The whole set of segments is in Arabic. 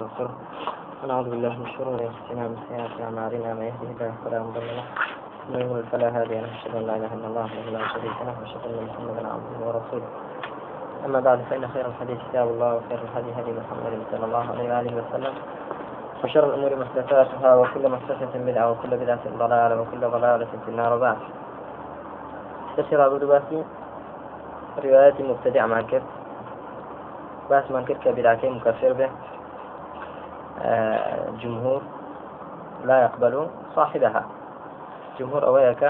ونستغفره ونعوذ بالله من شرور أنفسنا ومن سيئات أعمالنا من يهده الله فلا مضل له ومن يضلل فلا هادي له. أشهد أن لا إله إلا الله وحده لا شريك له وأشهد أن محمدا عبده ورسوله. أما بعد فإن خير الحديث كتاب الله وخير الهدي هدي محمد صلى الله عليه وآله وسلم وشر الأمور محدثاتها وكل محدثة بدعة وكل بدعة ضلالة وكل ضلالة في النار وبعد. تشرع بدباسي روايات مبتدع مع الكذب باس من بدعتين مكفر به. جمهور لا يقبل صاحبها. جمهور أويك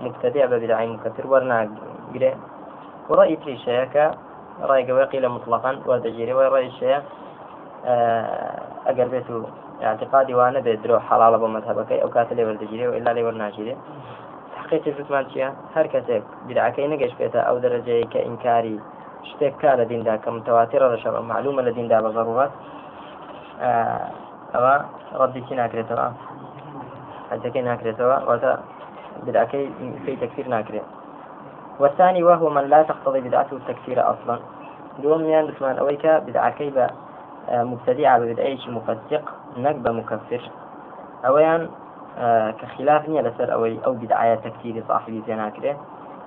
مبتدع ببدع مكثر ورنا قري. ورأي في شيك رأي قوي قيل مطلقا وردجيري ورأي الشيء ئەگەر بێت و اعتقادی وانە بێت درۆ حەڵە بۆ مەتەبەکەی ئەو کاتە لێ وەردەگیری و ئللا لێ وەرناگیرێ حقیقی زوتمان چییە هەر کەسێک بیرعەکەی نەگەشت بێتە ئەو دەرەجەیە کە ئینکاری شتێک کار لە دیندا کە متەواتێرە لە شەڕ معلومە لە دیندا بە ضرورات ئەوە ڕەدیکی ناکرێتەوە حەجەکەی ناکرێتەوە واتە بدعەکەی في تكفير ناكرێت والثاني وهو من لا تقتضي بدعته التكفير أصلا. دوم يان بسمان أويك بدعكي با مبتدعة ببدعيش مفسق نقبة مكفر. أويان كخلاف نية لسر أوي أو بدعاية تكفير صاحبي زيناكره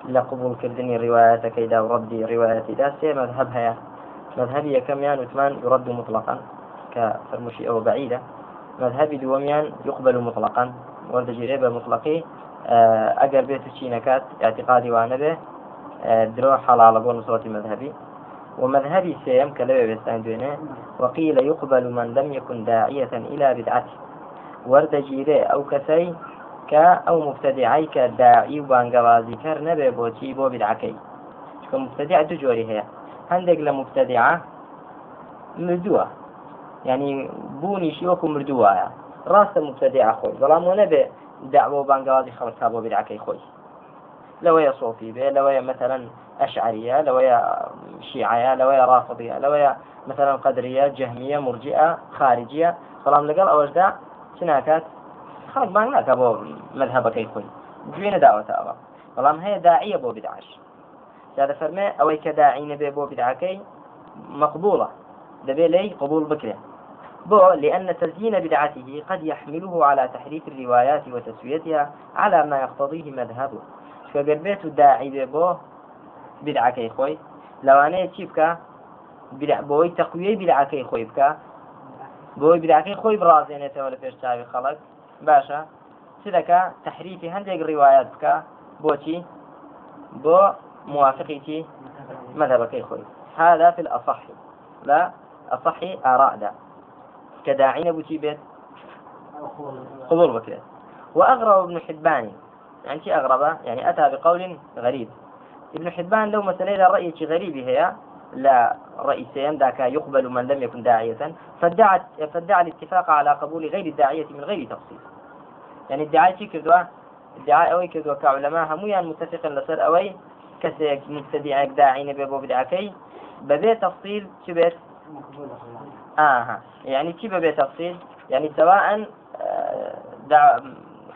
لقبول كردني روايات كيدا وردي روايات دا سي مذهب هيا. مذهبي كميان وثمان يرد مطلقا. كفرمشي أو بعيدة. مذهبي دوميان يقبل مطلقا. ورد جريبة مطلقي أجر بيت الشينكات اعتقادي وأنا به درو حلال بون صوت مذهبي. ومذهبي سيم كلبه بيستعندونه وقيل يقبل من لم يكن داعية إلى بدعته. ورد جيري أو كسي کە ئەو مفتدیعی کە داعی و بانگەوازی کەر نەبێ بۆچی بۆ بدعەکەی چکە مفتدیع دو جۆری هەیە ینی بوونیشی وەکو مردوواە ڕاستە مبتدع خۆی. بەڵام و نەبێ دعوە و بانگوازی خەڵکا بۆ بیرعکەی خۆی. لەوەیە صوفی بێ لەوەیە مثلا ئەشعریە لەوەیە شیعە لەوەیە ڕافضیە لەوەیە مثلا قدرە جەهمیە مرجئە خارجیە. بەڵام لەگەڵ ئەوەشدا چ ناکات؟ خەڵک بانگ ناکە بۆ مذهبەکەی خۆی. گوێنە داوەتە ئەوە. بەڵام هەیە داعیە بۆ بدعش. جادە فەرمێ ئەوەی کە داعینە بێ بۆ بدعەکەی مەقبولە دەبێ لی قبول بکرێن بو لأن تزيين بدعته قد يحمله على تحريف الروايات وتسويتها على ما يقتضيه مذهبه. فقربيت داعي بو بدعك خوي لو أنا تشيبك بدع بوي تقوية بدعك خوي بك بوي بدعك خوي برازينته ولا فيش تاوي خلق چ دەکا؟ تحریفی هەندێک ڕیواەت بکە. بۆچی بۆ موافقیتی مذهبەکەی خۆی. هذا في الأصح. لا أصح آراء كداعين بوتي بيت قبول بكرة وأغرب ابن حبان. يعني شيء أغرب يعني أتى بقول غريب. ابن حبان لو مثلا إذا رأي شيء غريب هي لا رئيسين ذاك يقبل من لم يكن داعية. فادعى فادعى الاتفاق على قبول غير الداعية من غير تفصيل يعني ادعاء شي كردوا ادعاء أوي كردوا كعلماء. هميان متفق لسر أوي. كسيك مبتدع داعي نبي بو بدعكي. ببي تفصيل شبت آه. يعني كيف ببي تفصيل يعني سواء آه، دع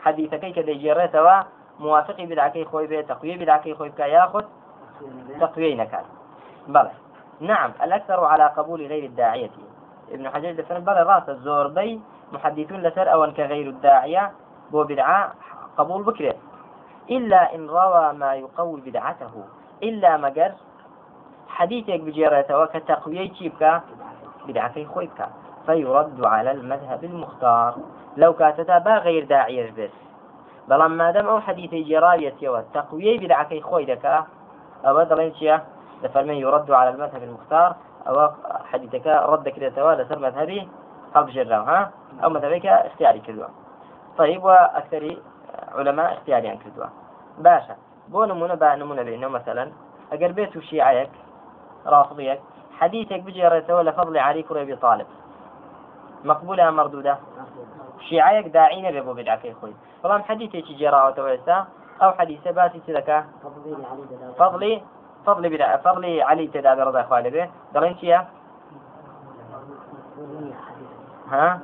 كذا يجري سواء موافقي بدعكي خوي بي تقوي بدعكي خوي بكا ياخذ تقوي نكال بلى. نعم الأكثر على قبول غير الداعية. ابن حجر دفن بلى راس الزور بي محدثون لسر أو كغير الداعية بو بدعة قبول بكرة. إلا إن روى ما يقوي بدعته. إلا مجر حديثك بجيرته كتقوية بدعة خويك فيرد على المذهب المختار. لو كاتتا با غير داعية بس مادەم ئەو حەدیثی جێراویەتەوە تەقویەی بدعەکەی خۆی دەکا ئەوە دەڵێن چییە دەفەرمێن يرد على المذهب المختار. أو حديثك رد كده سواء لسر مذهبي أو بجرة ها؟ أو مذهبك اختياري كذوة طيب وأكثر علماء اختياري عن كذوة باشا بو نمونة با نمونة بينه مثلا. أقر بيت شيعيك رافضيك حديثك سواء لفضل علي كرة أبي طالب. مقبولة أم مردودة؟ شيعيك داعين بيبو بدعك يا أخوي. فلان حديثك جراء وتوسع أو حديث باسي تلك فضلي فضل بلا فضل علي تدابي رضا إخواني به دلين شيا؟ ها؟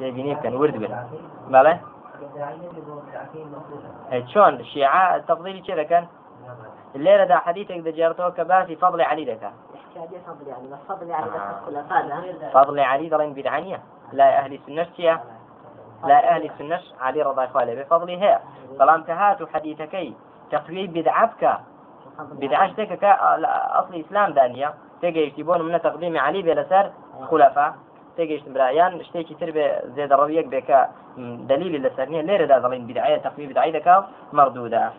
تبيني كان ورد بلا. بله شلون؟ الشيعة التفضيل كذا كان؟ الليلة دا حديثك دا جارتوه كباسي فضل علي دكا. فضل يعني بس فضل يعني بس فضل علي دلين بدعانية. لا أهل السنة لا أهل السنة علي رضا إخوالي بفضله هي. بلام كهات حديثكي. تقوي بدعبك بدعشتك أصل إسلام دانية. تيجي بۆ من تقديم علي بلسر خلفاء تيجيشت برأيان شتێکی تر بێ زێدە ڕەویەک بێکە دليل لەسەر نیە لێرەدا دەڵین بدعية تقويم بدعي دكا مردودة.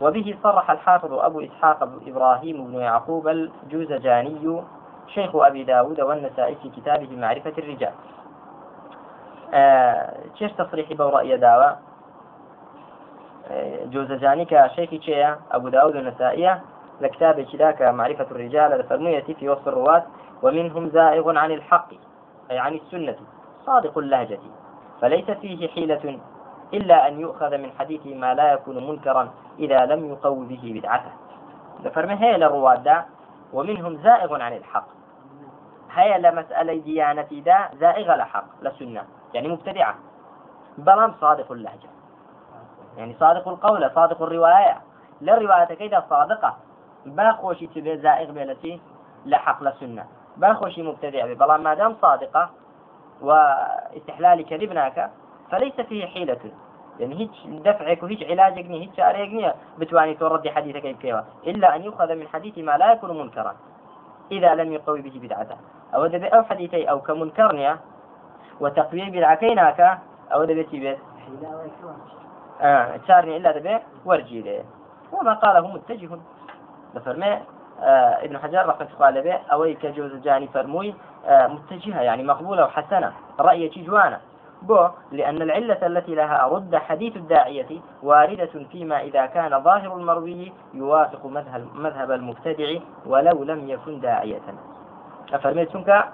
وبه صرح الحافظ أبو إسحاق إبراهيم بن يعقوب الجوزجاني شيخ أبي داود والنسائي في كتابه معرفة الرجال. چێش تصريحي بو رأي داوە جوزجاني كشيخ شيء أبو داود النسائية لكتاب كذاك معرفة الرجال لفرمية في وصف الرواة ومنهم زائغ عن الحق أي عن السنة صادق اللهجة فليس فيه حيلة. إلا أن يؤخذ من حديثه ما لا يكون منكرا إذا لم يقو به بدعته. لفرمي هي للرواد ومنهم زائغ عن الحق. هي لمسألة ديانة دا زائغة لحق لسنة يعني مبتدعة. بلام صادق اللهجة. يعني صادق القول صادق الرواية. للرواية كيدا صادقة. باخوشي تبي زائغ بلتي لحق لسنة باخوشي مبتدع بي بلان ما دام صادقة وإستحلال كذبناك فليس فيه حيلة. يعني هيك دفعك وهيك علاجك ني هيك شاريك ني بتواني ترد حديثك كيف إلا أن يؤخذ من حديث ما لا يكون منكرا إذا لم يقوي به بدعته. أو دبي أو حديثي أو كمنكرنيا وتقوي بدعكيناك أو دبي تبيت آه تشارني إلا دبي ورجي له وما قاله متجه. بفرمي آه ابن حجر رحمة الله عليه أو كجوز جاني فرموي آه متجهة يعني مقبولة وحسنة رأي جوانا. بو لأن العلة التي لها رد حديث الداعية واردة فيما إذا كان ظاهر المروي يوافق مذهب, المبتدع ولو لم يكن داعية. أفرميتك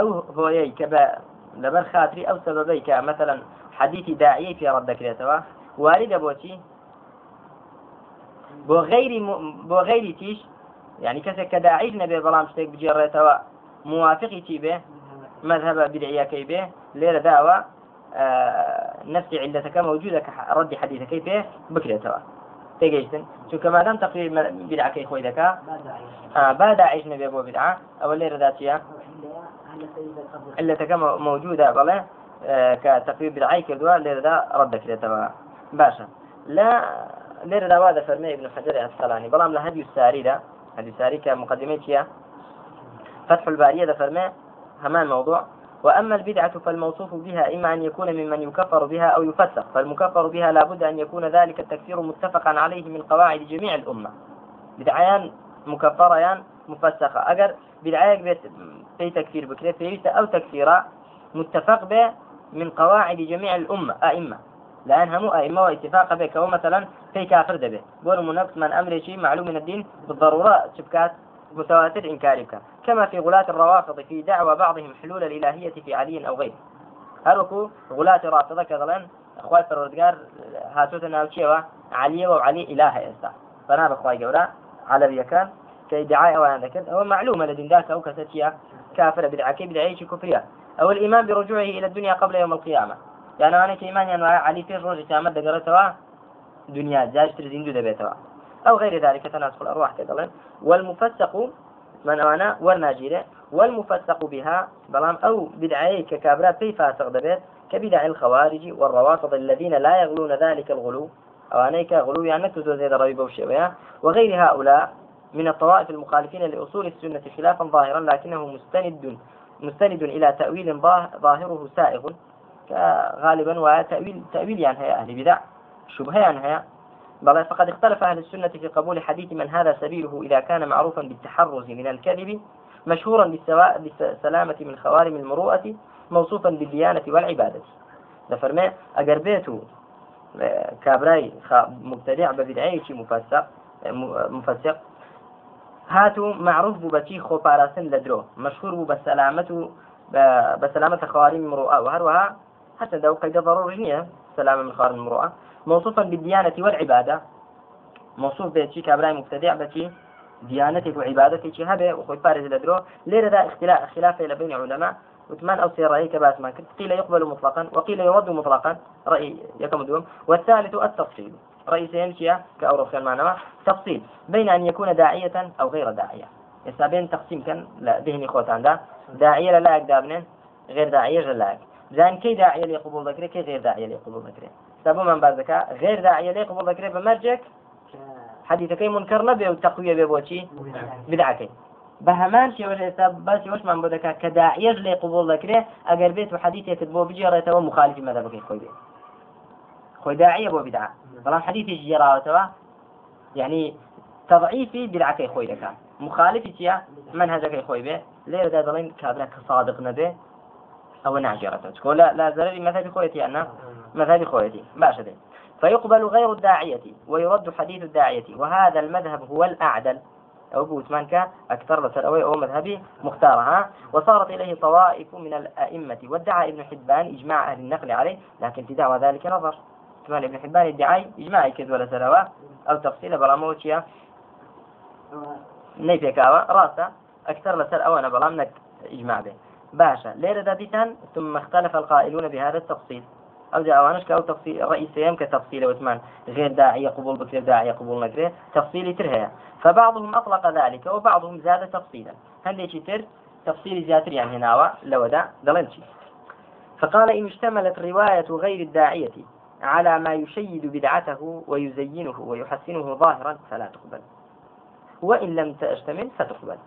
أو هو كبا لبر خاطري أو سببيك مثلا حديث داعية في رد كريتوا واردة بوتي؟ غيري م... بۆ غيري تيش؟ يعني کەسێک کە داعیش نەبێ بەڵام شتێک بجێڕێتەوە بێ مذهب بدعیەکەی بێ لێرە داوە آه نفسي علتك موجودة كرد حديثك بێ بکرێتەوە تێگەیشتن چونکە مادام تقريب بدعەکەی خۆی دەکا آه با داعیش نەبێ بۆ بدعا ئەوە لێرەدا چیە علتك موجودة بەڵێ آه كتقريب بدعي كردوها لێرەدا ڕد دەکرێتەوە باشە لا ليرة داوا فرمي ابن حجر العسقلاني بلام لهدي الساري ده. هدي الساري كمقدمة فتح البارية ده فرمي همان موضوع وأما البدعة فالموصوف بها إما أن يكون ممن يكفر بها أو يفسق فالمكفر بها لابد أن يكون ذلك التكفير متفقا عليه من قواعد جميع الأمة. بدعيان مكفريان مفسقة. أجر بدعيك في تكفير بكرة في أو تكفيرا متفق به من قواعد جميع الأمة أئمة. لأن هم أئمة واتفاق بك مثلا في كافر دبه. منقص من أمر شيء معلوم من الدين بالضرورة شبكات متواتر إنكارك كما في غلاة الروافض في دعوى بعضهم حلول الإلهية في علي أو غيره. هروكو غلاة رافضة كذلك أخوات الردقار هاتوتنا وشيوا علي وعلي إله إستا. فناب أخوات جورا على بيكان كي دعاية وأنا ذكرت هو معلومة لدين ذاك أو كساتيا كافر بدعكي بدعيش كفرية أو الإيمان برجوعه إلى الدنيا قبل يوم القيامة. يعني أنا كإيمان يعني علي في الروج كامل دقرتوا دنيا جاش ترزين دو دبيتوا. أو غير ذلك تناسخ الأرواح كذلك والمفسق من أنا والناجيرة والمفسق بها بلام أو بدعي ككابرات في فاسق دبيت كبدع الخوارج والروافض الذين لا يغلون ذلك الغلو. أو أنيك غلو يعني نكتزو زي ضريبة وشيوية وغير هؤلاء من الطوائف المخالفين لأصول السنة خلافا ظاهرا لكنه مستند مستند إلى تأويل ظاهره سائغ غالبا وتأويل تأويل يعني هي أهل بدع شبهة يعني هي بل فقد اختلف أهل السنة في قبول حديث من هذا سبيله إذا كان معروفا بالتحرز من الكذب مشهورا بالسلامة من خوارم المروءة موصوفا بالديانة والعبادة. لفرمي أجر بيته كابراي مبتدع ببدعي مفسق مفسق. هاتو معروف ببتي خو باراسن لدرو مشهور بسلامته بسلامة خوارم المروءة. وهروها حتى لو قيد ضروري سلامة من خوارم المروءة. موصوفا بالديانة والعبادة. موصوف بشي كابراي مبتدع بشي ديانتك وعبادتك هبه وخوي بارز لدرو ليرة ذا اختلاف خلاف بين علماء وثمان أو سير رأي كباس ما كنت قيل يقبل مطلقا وقيل يرد مطلقا. رأي يكم دوم. والثالث التفصيل رأي سيمشي كأوروخيان معنا تفصيل بين أن يكون داعية أو غير داعية حسابين تقسيم كان ذهني خوتان ده داعية لا دابنين غير داعية لا زين كي داعية لي قبول ذكري كي غير داعية لي قبول ذكري سبب من ذكاء. غير داعية لي قبول ذكري بمرجك حديثك منكر نبي وتقوية ببوشي بدعكي بهمان وش حساب بس وش من بدك كداعية لي قبول ذكري أجر بيت وحديث بو بيجي رأيته مخالف مذهبك خوي خوي داعية بو بدعة. طبعا حديث جراوته يعني تضعيفي بدعكي خوي لك مخالف تيا منهجك خوي به ليه دا دلين كابرا كصادق نبي. أو نعجرته تقول لا لا زرري مذهب خويتي أنا. مذهب خويتي. دي. فيقبل غير الداعية ويرد حديث الداعية. وهذا المذهب هو الأعدل. أو بوثمان أكثر بسر أو مذهبي مختارها وصارت إليه طوائف من الأئمة. وادعى ابن حبان إجماع أهل النقل عليه لكن في دعوى ذلك نظر. كمان ابن حبان ادعى إجماع كذب ولا سروا أو تفصيل براموتيا نيفيكاوا راسا. أكثر لسر أو أنا بلام إجماع به. باشا. ليرة داديتان ثم اختلف القائلون بهذا التفصيل. أو جاء وانش كأو تفصيل رئيسيهم كتفصيل وثمان غير داعية قبول بكر داعية قبول نكره تفصيل ترهيا فبعضهم أطلق ذلك وبعضهم زاد تفصيلا. يشي تر تفصيل زياتر يعني هنا لو دا دلنشي. فقال إن اشتملت رواية غير الداعية على ما يشيد بدعته ويزينه ويحسنه ظاهرا فلا تقبل. وإن لم تشتمل فتقبل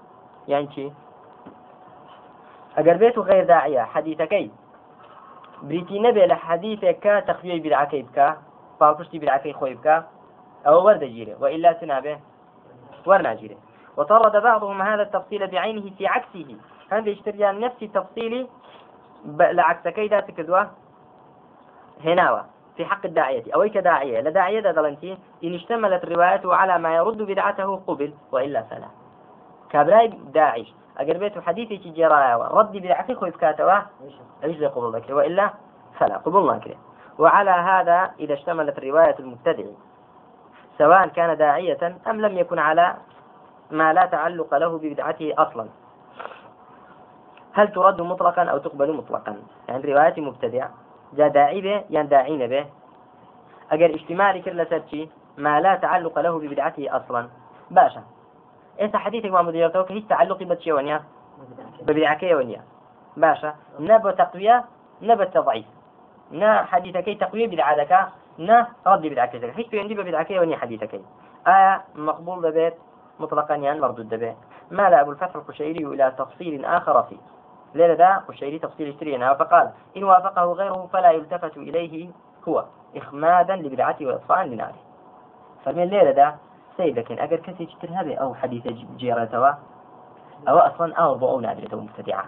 يعني شي أجر بيت غير داعية حديثكي بريتي نبي لحديثك تخفيه بدعكي بك فالفشتي بدعكي خوي بك أو ورد جيري وإلا سنابه ورنا جيري وطرد بعضهم هذا التفصيل بعينه في عكسه. هذا يشتري نفس التفصيل لعكسكي ذات كدوة هناوة في حق الداعية. أو كداعية لداعية دلنتي إن اشتملت روايته على ما يرد بدعته قبل وإلا فلا. كابراي داعش أجر بيت حديثي تجرايا رد بدعته خوي فكاتوا إيش زي قبول ذكر وإلا فلا قبول ذكر وعلى هذا إذا اشتملت رواية المبتدع سواء كان داعية أم لم يكن على ما لا تعلق له ببدعته أصلا. هل ترد مطلقا أو تقبل مطلقا؟ يعني رواية مبتدع جا داعي به يعني داعين به. أجر اجتماعي سرشي ما لا تعلق له ببدعته أصلا. باشا. إيسا حديثك ما مديرتوك هيش تعلق بتشي ونيا ببدعكي ونيا. باشا نبو تقوية نبو تضعيف نا حديثك تقوية بدعادك نا رد بدعكي هيش بيندي ببدعكي ونيا حديثك آية مقبول دبيت مطلقا يعني مردود دبيت. مال أبو الفتح القشيري إلى تفصيل آخر فيه. ليلة دا والشيري تفصيل اشترينا فقال إن وافقه غيره فلا يلتفت إليه هو إخمادا لبدعته وإطفاء لناره. فمن ليلة سيد لكن أجر كسي هذا أو حديث جيرتوا أو أصلا أو بو أو نادرة مبتدعة.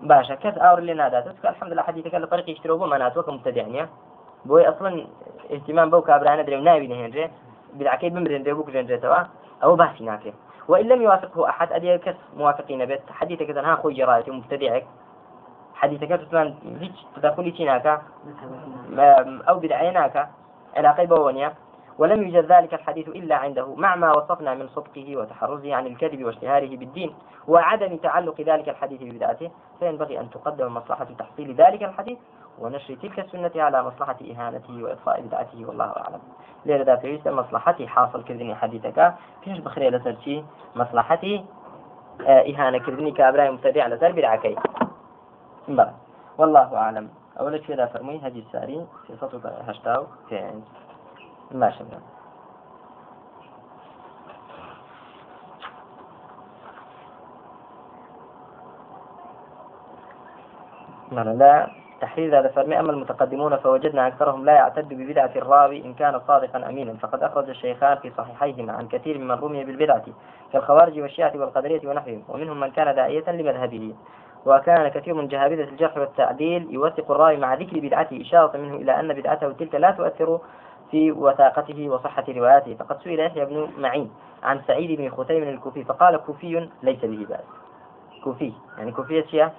باشا كس أور اللي نادات الحمد لله حديثك اللي طريق يشتروا بو مناتوك مبتدعني بوي أصلا اهتمام بو كابرانا دري ونابي نهنجي بدعكي بمرن دري بوك جنجتوا أو باسي ناكي. وإن لم يوافقه أحد أدي كس موافقين بيت. حديثك ها خوي جرايتي مبتدعك حديثك تسمان هيك تدخلي تيناك أو بدعيناك علاقة بونيا ولم يوجد ذلك الحديث إلا عنده مع ما وصفنا من صدقه وتحرزه عن الكذب واشتهاره بالدين وعدم تعلق ذلك الحديث ببدعته فينبغي أن تقدم مصلحة تحصيل ذلك الحديث ونشر تلك السنة على مصلحة إهانته وإطفاء بدعته والله أعلم. دا في مصلحتي حاصل كردني حديثك. فيش بخير لسرشي مصلحتي آه، إهانة كردني كابراي مبتدع لسر بدعكي والله أعلم. أولا لا فرمي؟ هذه الساري. في سطر هشتاو في ما شبه لا تحرير هذا فرمي. أما المتقدمون فوجدنا أكثرهم لا يعتد ببدعة الراوي إن كان صادقا أمينا. فقد أخرج الشيخان في صحيحيهما عن كثير ممن رمي بالبدعة كالخوارج والشيعة والقدرية ونحوهم ومنهم من كان داعية لمذهبه. وكان كثير من جهابذة الجرح والتعديل يوثق الراوي مع ذكر بدعته إشارة منه إلى أن بدعته تلك لا تؤثر في وثاقته وصحة رواياته. فقد سئل يحيى بن معين عن سعيد بن ختيم الكوفي فقال كوفي ليس به بأس. كوفي يعني كوفية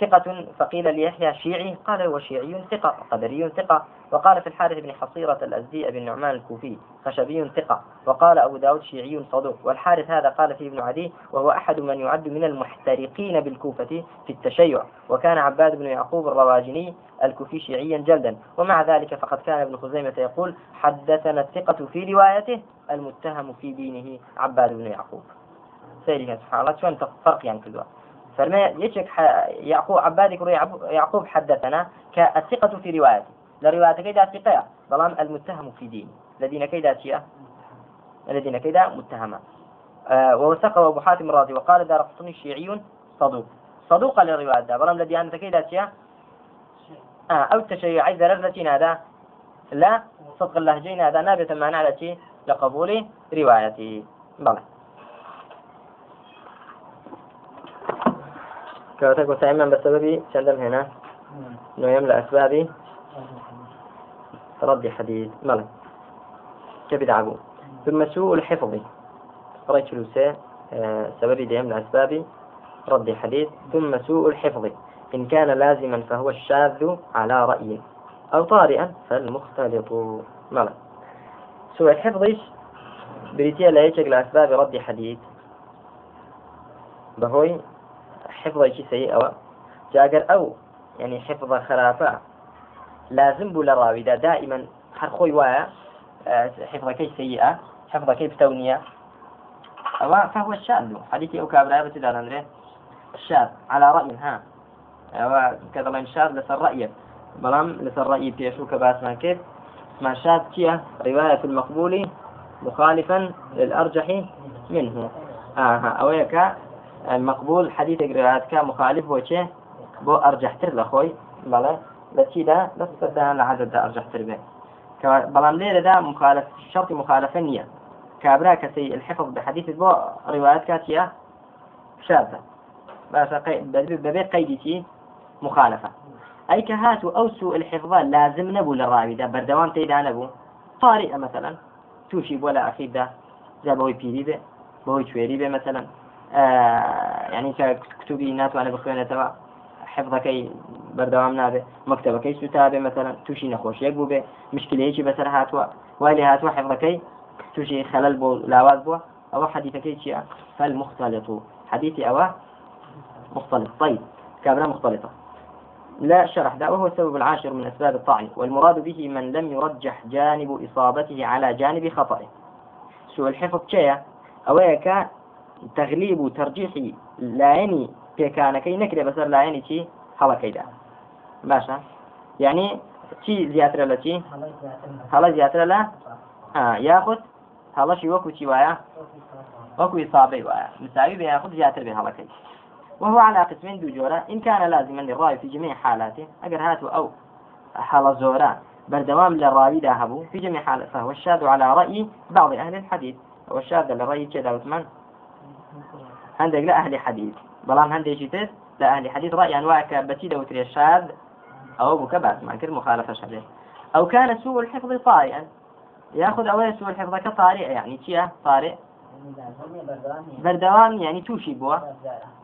ثقة فقيل ليحيى شيعي قال هو شيعي ثقة قدري ثقة. وقال في الحارث بن حصيرة الأزدي بن نعمان الكوفي خشبي ثقة. وقال أبو داود شيعي صدوق. والحارث هذا قال فيه ابن عدي وهو أحد من يعد من المحترقين بالكوفة في التشيع. وكان عباد بن يعقوب الرواجني الكوفي شيعيا جلدا. ومع ذلك فقد كان ابن خزيمة يقول حدثنا الثقة في روايته المتهم في دينه عباد بن يعقوب. سيري سبحان الله شلون فرق يعني كذا فرما يشك يعقوب عبادك يعقوب حدثنا كالثقة في روايته. لرواية كيدا ثقة ظلام المتهم في دين الذين كيدا شيئا؟ الذين كيدا متهما. آه ووثقه أبو حاتم الرازي وقال دار قطني شيعي صدوق. صدوق للرواية دا ظلام الذي أنا كيدا شيئا؟ آه أو التشيع. ذرة هذا. لا صدق اللهجين هذا. نابت معنا على لقبول روايته. بلى كواتك وسائما بسبب شندم هنا. نويم لأسباب رد حديث ملك. كبد عبو ثم سوء الحفظ. رأيت لوسى آه، سبب ديم لأسباب رد حديث ثم سوء الحفظ. إن كان لازما فهو الشاذ على رأيه أو طارئا فالمختلط. ملك. سوء الحفظ. بريتيا لا يشك لأسباب رد حديث بهوي. حفظ شيء سيء أو جاگر أو يعني حفظ خرافة لازم بو لراوي. دا دائما حرخوي وايا آه، حفظ كي سيئة حفظ كي بتونية أو فهو الشاذ حديثي أو كابرا بتدار أندري. الشاذ على رأي ها. أو كذا من شاذ لسر رأيه بلام لسر رأيي بيشو كباس ما كيف. ما شاذ كيه رواية المقبول مخالفا للأرجح منه. آه أو يكا المقبول حديث روايات كان مخالف وشي بو أرجح تر لخوي بلا لتشيدا بس بدها لعدد أرجح تر به بلام ليلة دا مخالف شرط مخالفة نية. كابرا كسي الحفظ بحديث بو روايات كاتية شاذة. بس ببيت قيدتي مخالفة. أي كهاتو أو سوء الحفظ لازم نبو للراوي دا بردوان تيدا نبو. طارئة مثلا. توشي بولا أخير دا جا بوي بيري به بوي شويري به مثلا. آه يعني كتبي ناتوانە بخوێنێتەوە حفظەکەی بەردەوام نابێ مەکتتەبەکەی سوتابێ مثلا تووشی نەخۆشیەک بوو بێ مشکلەیەکی بەسەر هاتووە وای لێ هاتووە حفظەکەی تووشی خەلل بۆ لاواز بووە ئەوە حديثەکەی چییە فالمختلط حديثي أو مختلط. طيب كابرا مختلطة. لا شرح ده وهو السبب العاشر من أسباب الطعن. والمراد به من لم يرجح جانب إصابته على جانب خطأه. سوء الحفظ شيء أويك تغليب وترجيح لايني پێکانەکەی نەکرێ بەسەر لایەنی چی؟ هەڵەکەیدا. باشە. یعنی چی زیاترە لە چی؟ هەڵە زیاترە لە؟ یاخود هەڵەشی وەکو چی وایە؟ وەکو إصابة وایە. مساوي بە یاخود زیاتر بێ هەڵەکەی. وهو على قسمين دو جورا إن كان لازما للراوي في جميع حالاته أجر هاتوا أو حال زورا بردوام للراوي ذهبوا في جميع حالات فهو الشاذ على رأي بعض أهل الحديث. والشاذ للرأي كذا عثمان عندك لا أهل حديث. بلان هندێکی تر لە ئەهلی حديث. رأي أنواع بەچی دەوترێ شاد أو بك بس ما كر مخالفة شبه أو كان سوء الحفظ طارئا. يأخذ أول سوء الحفظ كطارئ يعني تيا طارئ. بردوام يعني توشي بوا.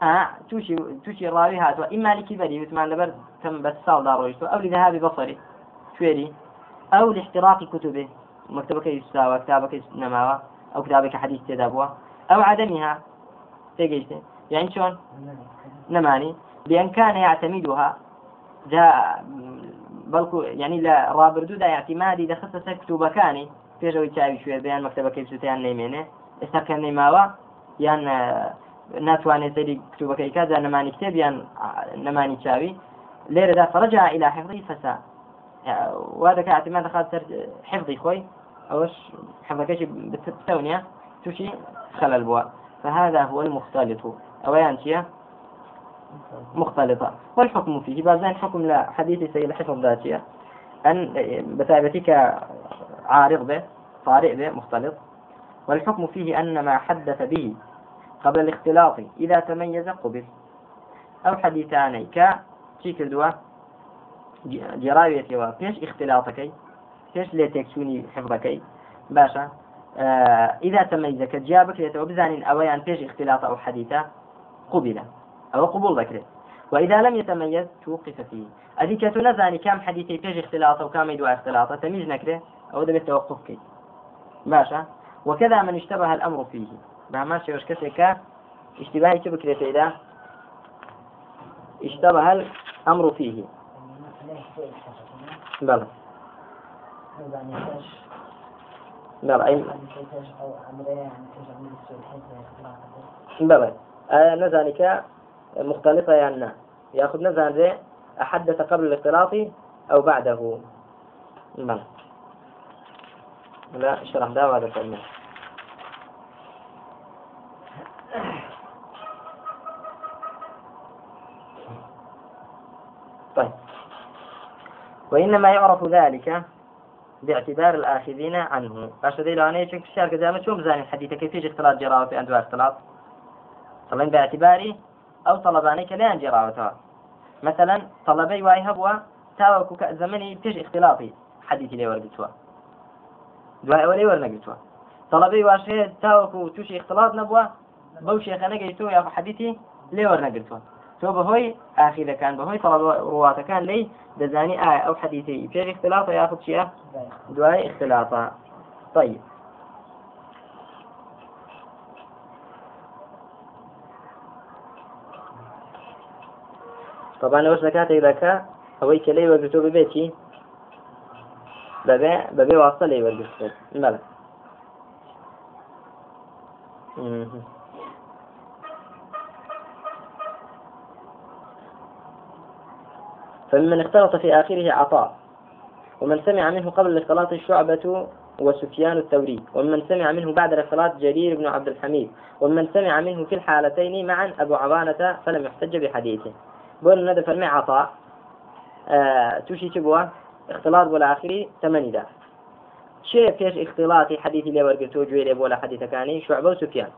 آه توشي توشي الراوي هاتوا. إما لكبري وثمان لبر تم بس صال دار أو لذهاب بصري. شويري. أو لاحتراق كتبه. مكتبك يستوى كتابك نماوى. أو كتابك حديث تدابوا أو عدمها. تيجيشتي يعني شلون؟ نماني. بأن كان يعتمدها جاء بەڵکو يعني لا ڕابردوودا اعتمادی دەخستە سەر کتوبەکانی پێشەوەی چاوی شوێ بەیان مەکتتەبەکەی سووتیان نەیمێنێ ئێستا کە نەیماوە یان ناتوانێت سەری کتوبەکەی کا جا نەمانی کتێبیان نەمانی چاوی لێرەدا فرجع إلى حفظه فسا. وهذا كاعتماد خاص حفظي خوي. أوش؟ حفظك بتسونيا توشي؟ خلل بوا. فهذا هو المختلط. أويان شيء مختلطة. والحكم فيه؟ بعضين حكم لا. حديث سيد حفظ ذاتية أن بثابتك عارض به طارئ به مختلط. والحكم فيه أن ما حدث به قبل الاختلاط إذا تميز قبل. أو حديثاني. ك شي كردوا؟ جراويتي وفيش اختلاطك فيش ليتكسوني حفظك باشا؟ إذا تميز كجابك ليتوبزان أويان فيش اختلاط أو حديثة قبل أو قبول ذكره وإذا لم يتميز توقف فيه. أدي كتو نزاني كم حديثي فيش اختلاط أو كم يدوى اختلاط تميز نكره أو ده بالتوقف كي. باشا؟ وكذا من اشتبه الأمر فيه. ما وش كسك اشتباهي كيف كريت إذا اشتبه الأمر فيه. بلى. يعني ئایا نەزانی کە مختلفة یان نا ياخذ نزان أحدث قبل الاختلاط أو بعده. بلى لا شرح ده هذا كلمة طيب. وإنما يعرف ذلك باعتبار الآخذين عنه. باش ذي لو أنا يشوف الشارك زي شو مزاني الحديث؟ كيف يجي اختلاط جراوة في أندوار اختلاط؟ طبعا باعتباري أو طلباني كلان جراوتها مثلا طلبي واي هبوا تاوكو زمني تج اختلاطي. حديثي لي ورقتوا دوای ئەوە لێ وەرنەگرتووە تەڵەبەی واشەیە تاوەکو تووشی اختلاط نەبووە بەو شێخە نەگەیتەوە یا حەدیثی لێ وەرنەگرتووە تۆ بەهۆی ئاخیرەکان بەهۆی ڕواتەکان لی دەزانی ئایا ئەو حەدیثی پێش اختلاطە یاخود چییە دوای اختلاطە طيب. طبعا ئەوەش لە کاتێک دەکە ئەوەی کە لێ وەرگتۆ ببێتی بەبێ بەبێ واستە لێ وەرگرت بەڵێ فمن اختلط في آخره عطاء. ومن سمع منه قبل الإختلاط الشعبة وسفيان الثوري. ومن سمع منه بعد الإختلاط جرير بن عبد الحميد. ومن سمع منه في الحالتين معا أبو عوانة فلم يحتج بحديثه. بقول ندى فرمي عطاء. آه توشي تبوة. إختلاط ولا آخري ثمانية دا شيء فيش اختلاطي حديثي اللي ورقتو جويلي ولا حديث كاني شعبة وسفيان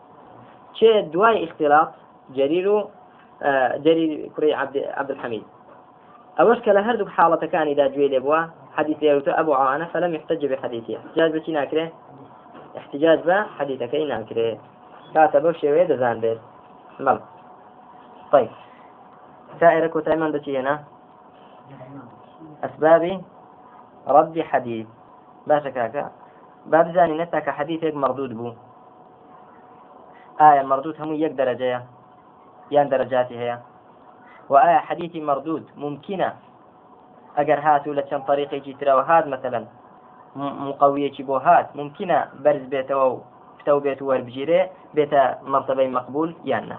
شيء دواي اختلاط؟ جرير آه جرير كري عبد عبد الحميد أوش كلا هردك حالة كان إذا جويلي بوا حديث يروتو أبو عوانة فلم يحتج بحديثه. احتجاج بشي ناكره؟ احتجاج بحديثك ناكره. كاتبه شوية دزان بيت. مل طيب. سائرك وتأمن دتي هنا؟ أسباب رد حديث. باشا كاكا باب زاني نتاك حديثك مردود بو. آية مردود هم يك درجة. يان درجاتي هي. وآية حديثي مردود ممكنة. أجر هاتوا لشان طريقي جيترا وهاد مثلا. مقوية بو هات ممكنة. برز بيته فتو بيت وربجيري بيت مرتبة مقبول يانا.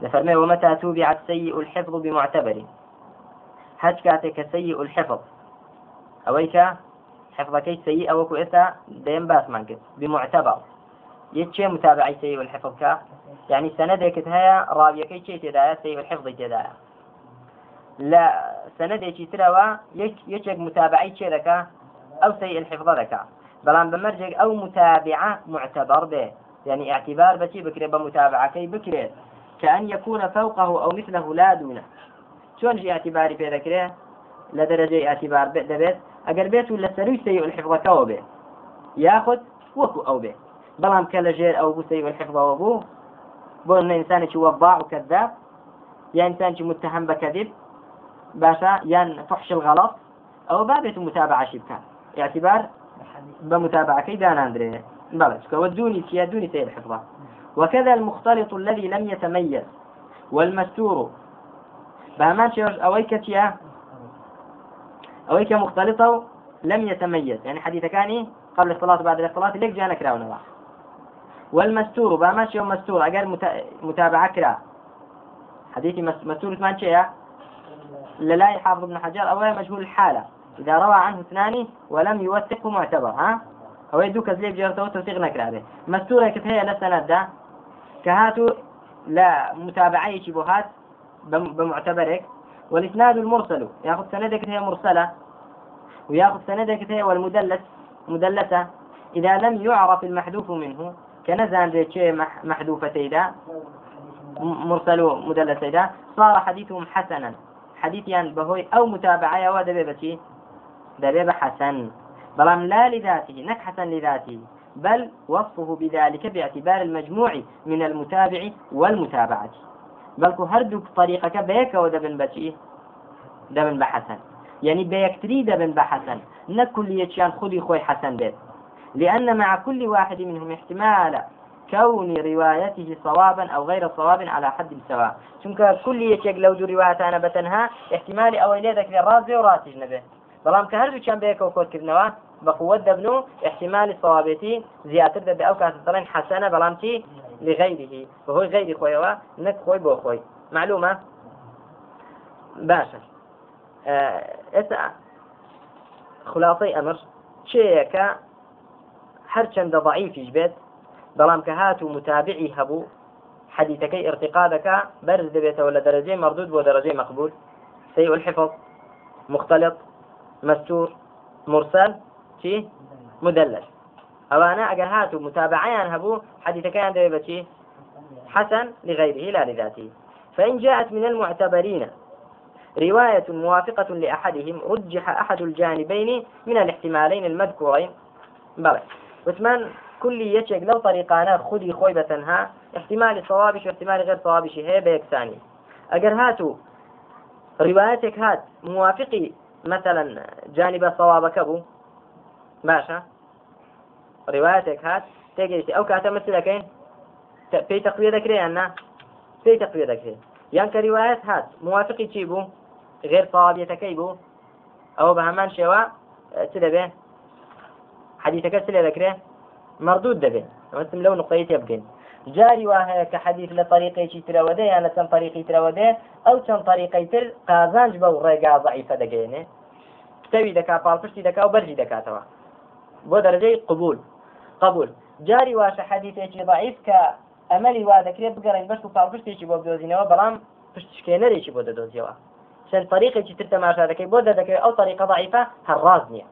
لفرمي ومتى توبعت سيء الحفظ بمعتبر. هج كاتك سيء الحفظ. أويك حفظك سيء أو إسا دين باس منك بمعتبر. يتشي متابعي سيء الحفظ كا. يعني سندك هيا رابيك شيء تدايا سيء الحفظ تدايا لا سندك تروا يشك متابعي شيء لك أو سيء الحفظ لك بلان بمرجك أو متابعة معتبر به. يعني اعتبار بشي بكري بمتابعة كي بكري. كأن يكون فوقه أو مثله لا دونه شون جي اعتباري في ذكره لدرجة اعتبار دبيت. أجر بيت ولا سري سيء الحفظ كوا به ياخذ وكو أو به بلام كلا جير أو بو سيء الحفظ وابو بو إن إنسان شو وضاع وكذاب يا إنسان شو متهم بكذب باشا يا فحش الغلط أو بابة متابعة شبكة اعتبار بمتابعة كي دان أندري. بلش ودوني سيادوني سيء الحفظ وكذا المختلط الذي لم يتميز والمستور. بهمان شيء أويك أويك مختلطة لم يتميز. يعني حديث كاني قبل الاختلاط بعد الاختلاط ليك جانا كراونا والمستور بهمان شيء مستور أجر متابعة كرا حديثي مستور ثمان شيء لا يحافظ ابن حجر. أو مجهول الحالة. إذا روى عنه اثنان ولم يوثقه معتبر ها؟ أو يدوك زليب جرته توثيق نكرة مستورة كتهي لسند ده؟ كهاتو لا متابعي شبهات بمعتبرك. والإسناد المرسل ياخذ سندك هي مرسلة؟ وياخذ سندك هي والمدلس مدلسة. إذا لم يعرف المحذوف منه كنزان ذي محذوفة إذا مرسل مدلس إذا صار حديثهم حسنا. حديث يعني بهوي أو متابعة أو دبيبة دبيبة حسن. بلام لا لذاته نك حسن لذاته. بل وصفه بذلك باعتبار المجموع من المتابع والمتابعة. بل هردوك طريقك بيك ودبن بشي؟ دبن بحسن. يعني بيكتري دبن بحسن. نكل يتشان خذي خوي حسن بيت. لأن مع كل واحد منهم احتمال كون روايته صوابا أو غير صواب على حد سواء. چونك كل يتشك لو دو رواية أنا بتنها احتمال أو إليه ذاك الرازي وراتج نبه بەڵام کە هەردوو چیان بەیەکەوە کۆتکردنەوە بقوة دبنو احتمال الصوابتي زيادة دب أو كاتب حسنة بلامتي لغيره وهو غير خوي نك خوي بو خوي معلومة باشا آه خلاصي أمر شيء هەرچەندە ضعیفیش بێت بەڵام کە هات و هەبوو حديثكي ارتقادك برز دبيته ولا درجة مردود ودرجة مقبول. سيء الحفظ مختلط مستور مرسل شي؟ مدلل. أو أنا أجر هاتوا متابعين هبو حديثك عند بشي؟ حسن لغيره لا لذاته. فإن جاءت من المعتبرين رواية موافقة لأحدهم رجح أحد الجانبين من الاحتمالين المذكورين. بلى. وثمان كل يشك لو طريقانا خذي خوي بتنها احتمال صوابش واحتمال غير صوابش هي بيكساني أجر هاتو روايتك هات موافقي مثلا جانب صوابك أبو. باشا. روايتك هات تجي أو كاتب مثلك في تقوية ذكري أنا؟ في تقوية ذكري يعني كروايات هات موافقي تشيبو غير صوابيتك يبو أو بهمان شوا؟ تدبه حەدیثەکە س لێ دەکرێ؟ مردود دەبێت. ئەمەسم لەو نقطەی تێ بکەین جاری وا هەیە کە حەدیث لە طریقێکی ترەوەدە یان لە چەند طریقی ترەوەدێ ئەو چەند طریقەی تر قازانج بەو ڕێگا ضعیفە دەگەێنێ تەوی دەکا پاڵپشتی دەکا و بەرجی دەکاتەوە. بۆ دەرجەی قبول. قبول. جاری واشە حەدیثێکی ضعیف کە ئەمەلی وا دەکرێت بگەڕین بەشت و پاڵپشتێکی بۆ بدۆزینەوە بەڵام پشتشکێنەرێکی بۆ دەدۆزیەوە. چەند طریقێکی تر تەماشا دەکەی بۆ دەدەکەوێت ئەو طریقە ضعیفە هەڕاز نییە.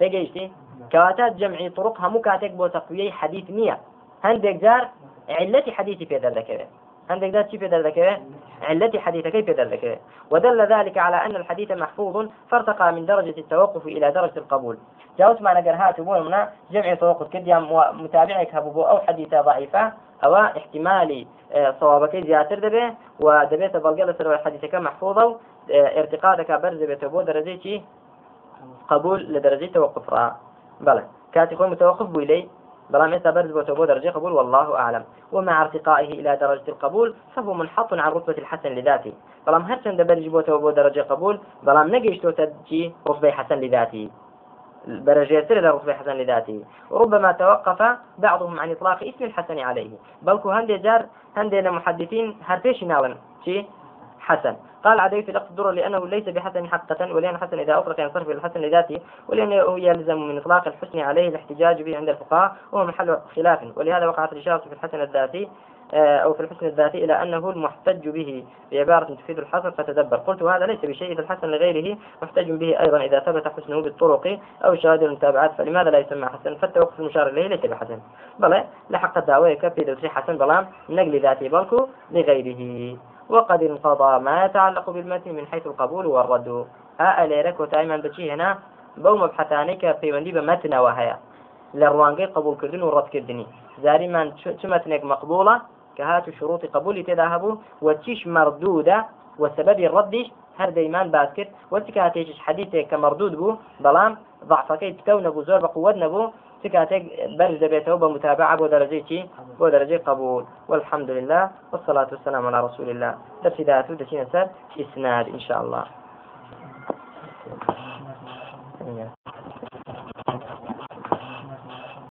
تێگەیشتی كواتات جمعي طرق همو كاتك بو تقوية حديث نية. هندك جار علتي حديثي في ذلك عندك ذات كيف ذلك علتي حديث كيف ذلك ودل ذلك على أن الحديث محفوظ فارتقى من درجة التوقف إلى درجة القبول. جاوت معنى قرهات منا جمع طرق كديا متابعك هبو أو حديثة ضعيفة. أو احتمالي آه، صوابك زياتر دبه ودبيت بلقلة سر الحديث محفوظة. آه، ارتقادك برز بتبو درجة قبول لدرجة توقف رأى بلى. كاتي خوي متوقف بويلي بلام إسا برز بوتوبو درجة قبول والله أعلم. ومع ارتقائه إلى درجة القبول فهو منحط عن رتبة الحسن لذاته. بلام هرشن برج بوتوبو درجة قبول بلام نقيش تجي رتبة حسن لذاته. درجة إلى رتبة حسن لذاته. وربما توقف بعضهم عن إطلاق اسم الحسن عليه. بل هندي جار هندي محدثين هرفيش ناون. شي حسن. قال عدي في لقص الدرر لأنه ليس بحسن حقة ولأن حسن إذا أطلق ينصرف إلى الحسن لذاته ولأنه يلزم من إطلاق الحسن عليه الاحتجاج به عند الفقهاء وهو محل خلاف. ولهذا وقعت الإشارة في الحسن الذاتي آه، أو في الحسن الذاتي إلى أنه المحتج به بعبارة تفيد الحسن فتدبر. قلت هذا ليس بشيء الحسن لغيره محتج به أيضا إذا ثبت حسنه بالطرق أو شهادة المتابعات فلماذا لا يسمى حسن؟ فالتوقف المشار إليه ليس بحسن. بل لحق الدعوة كفي دوسي حسن بلام نقل ذاتي بلكو لغيره. وقد انقضى ما يتعلق بالمتن من حيث القبول والرد. ها أليرك وتايما بشي هنا. بو مبحثانك في وندي بمتن وهيا. لروانقي قبول كردن ورد كردني. زاري من شمتنك مقبولة؟ كهات شروط قبول تذهبوا وتشيش مردودة؟ وسبب الرد هر ديمان باسكت وتكاتيش حديثك كمردود بو؟ بلام ضعفك تكون بو زور بقوة نبو. سكاتك برز دبيته بمتابعة بو درجة بو درجة قبول. والحمد لله والصلاة والسلام على رسول الله. درس داتو دسينا سر إسناد إن شاء الله.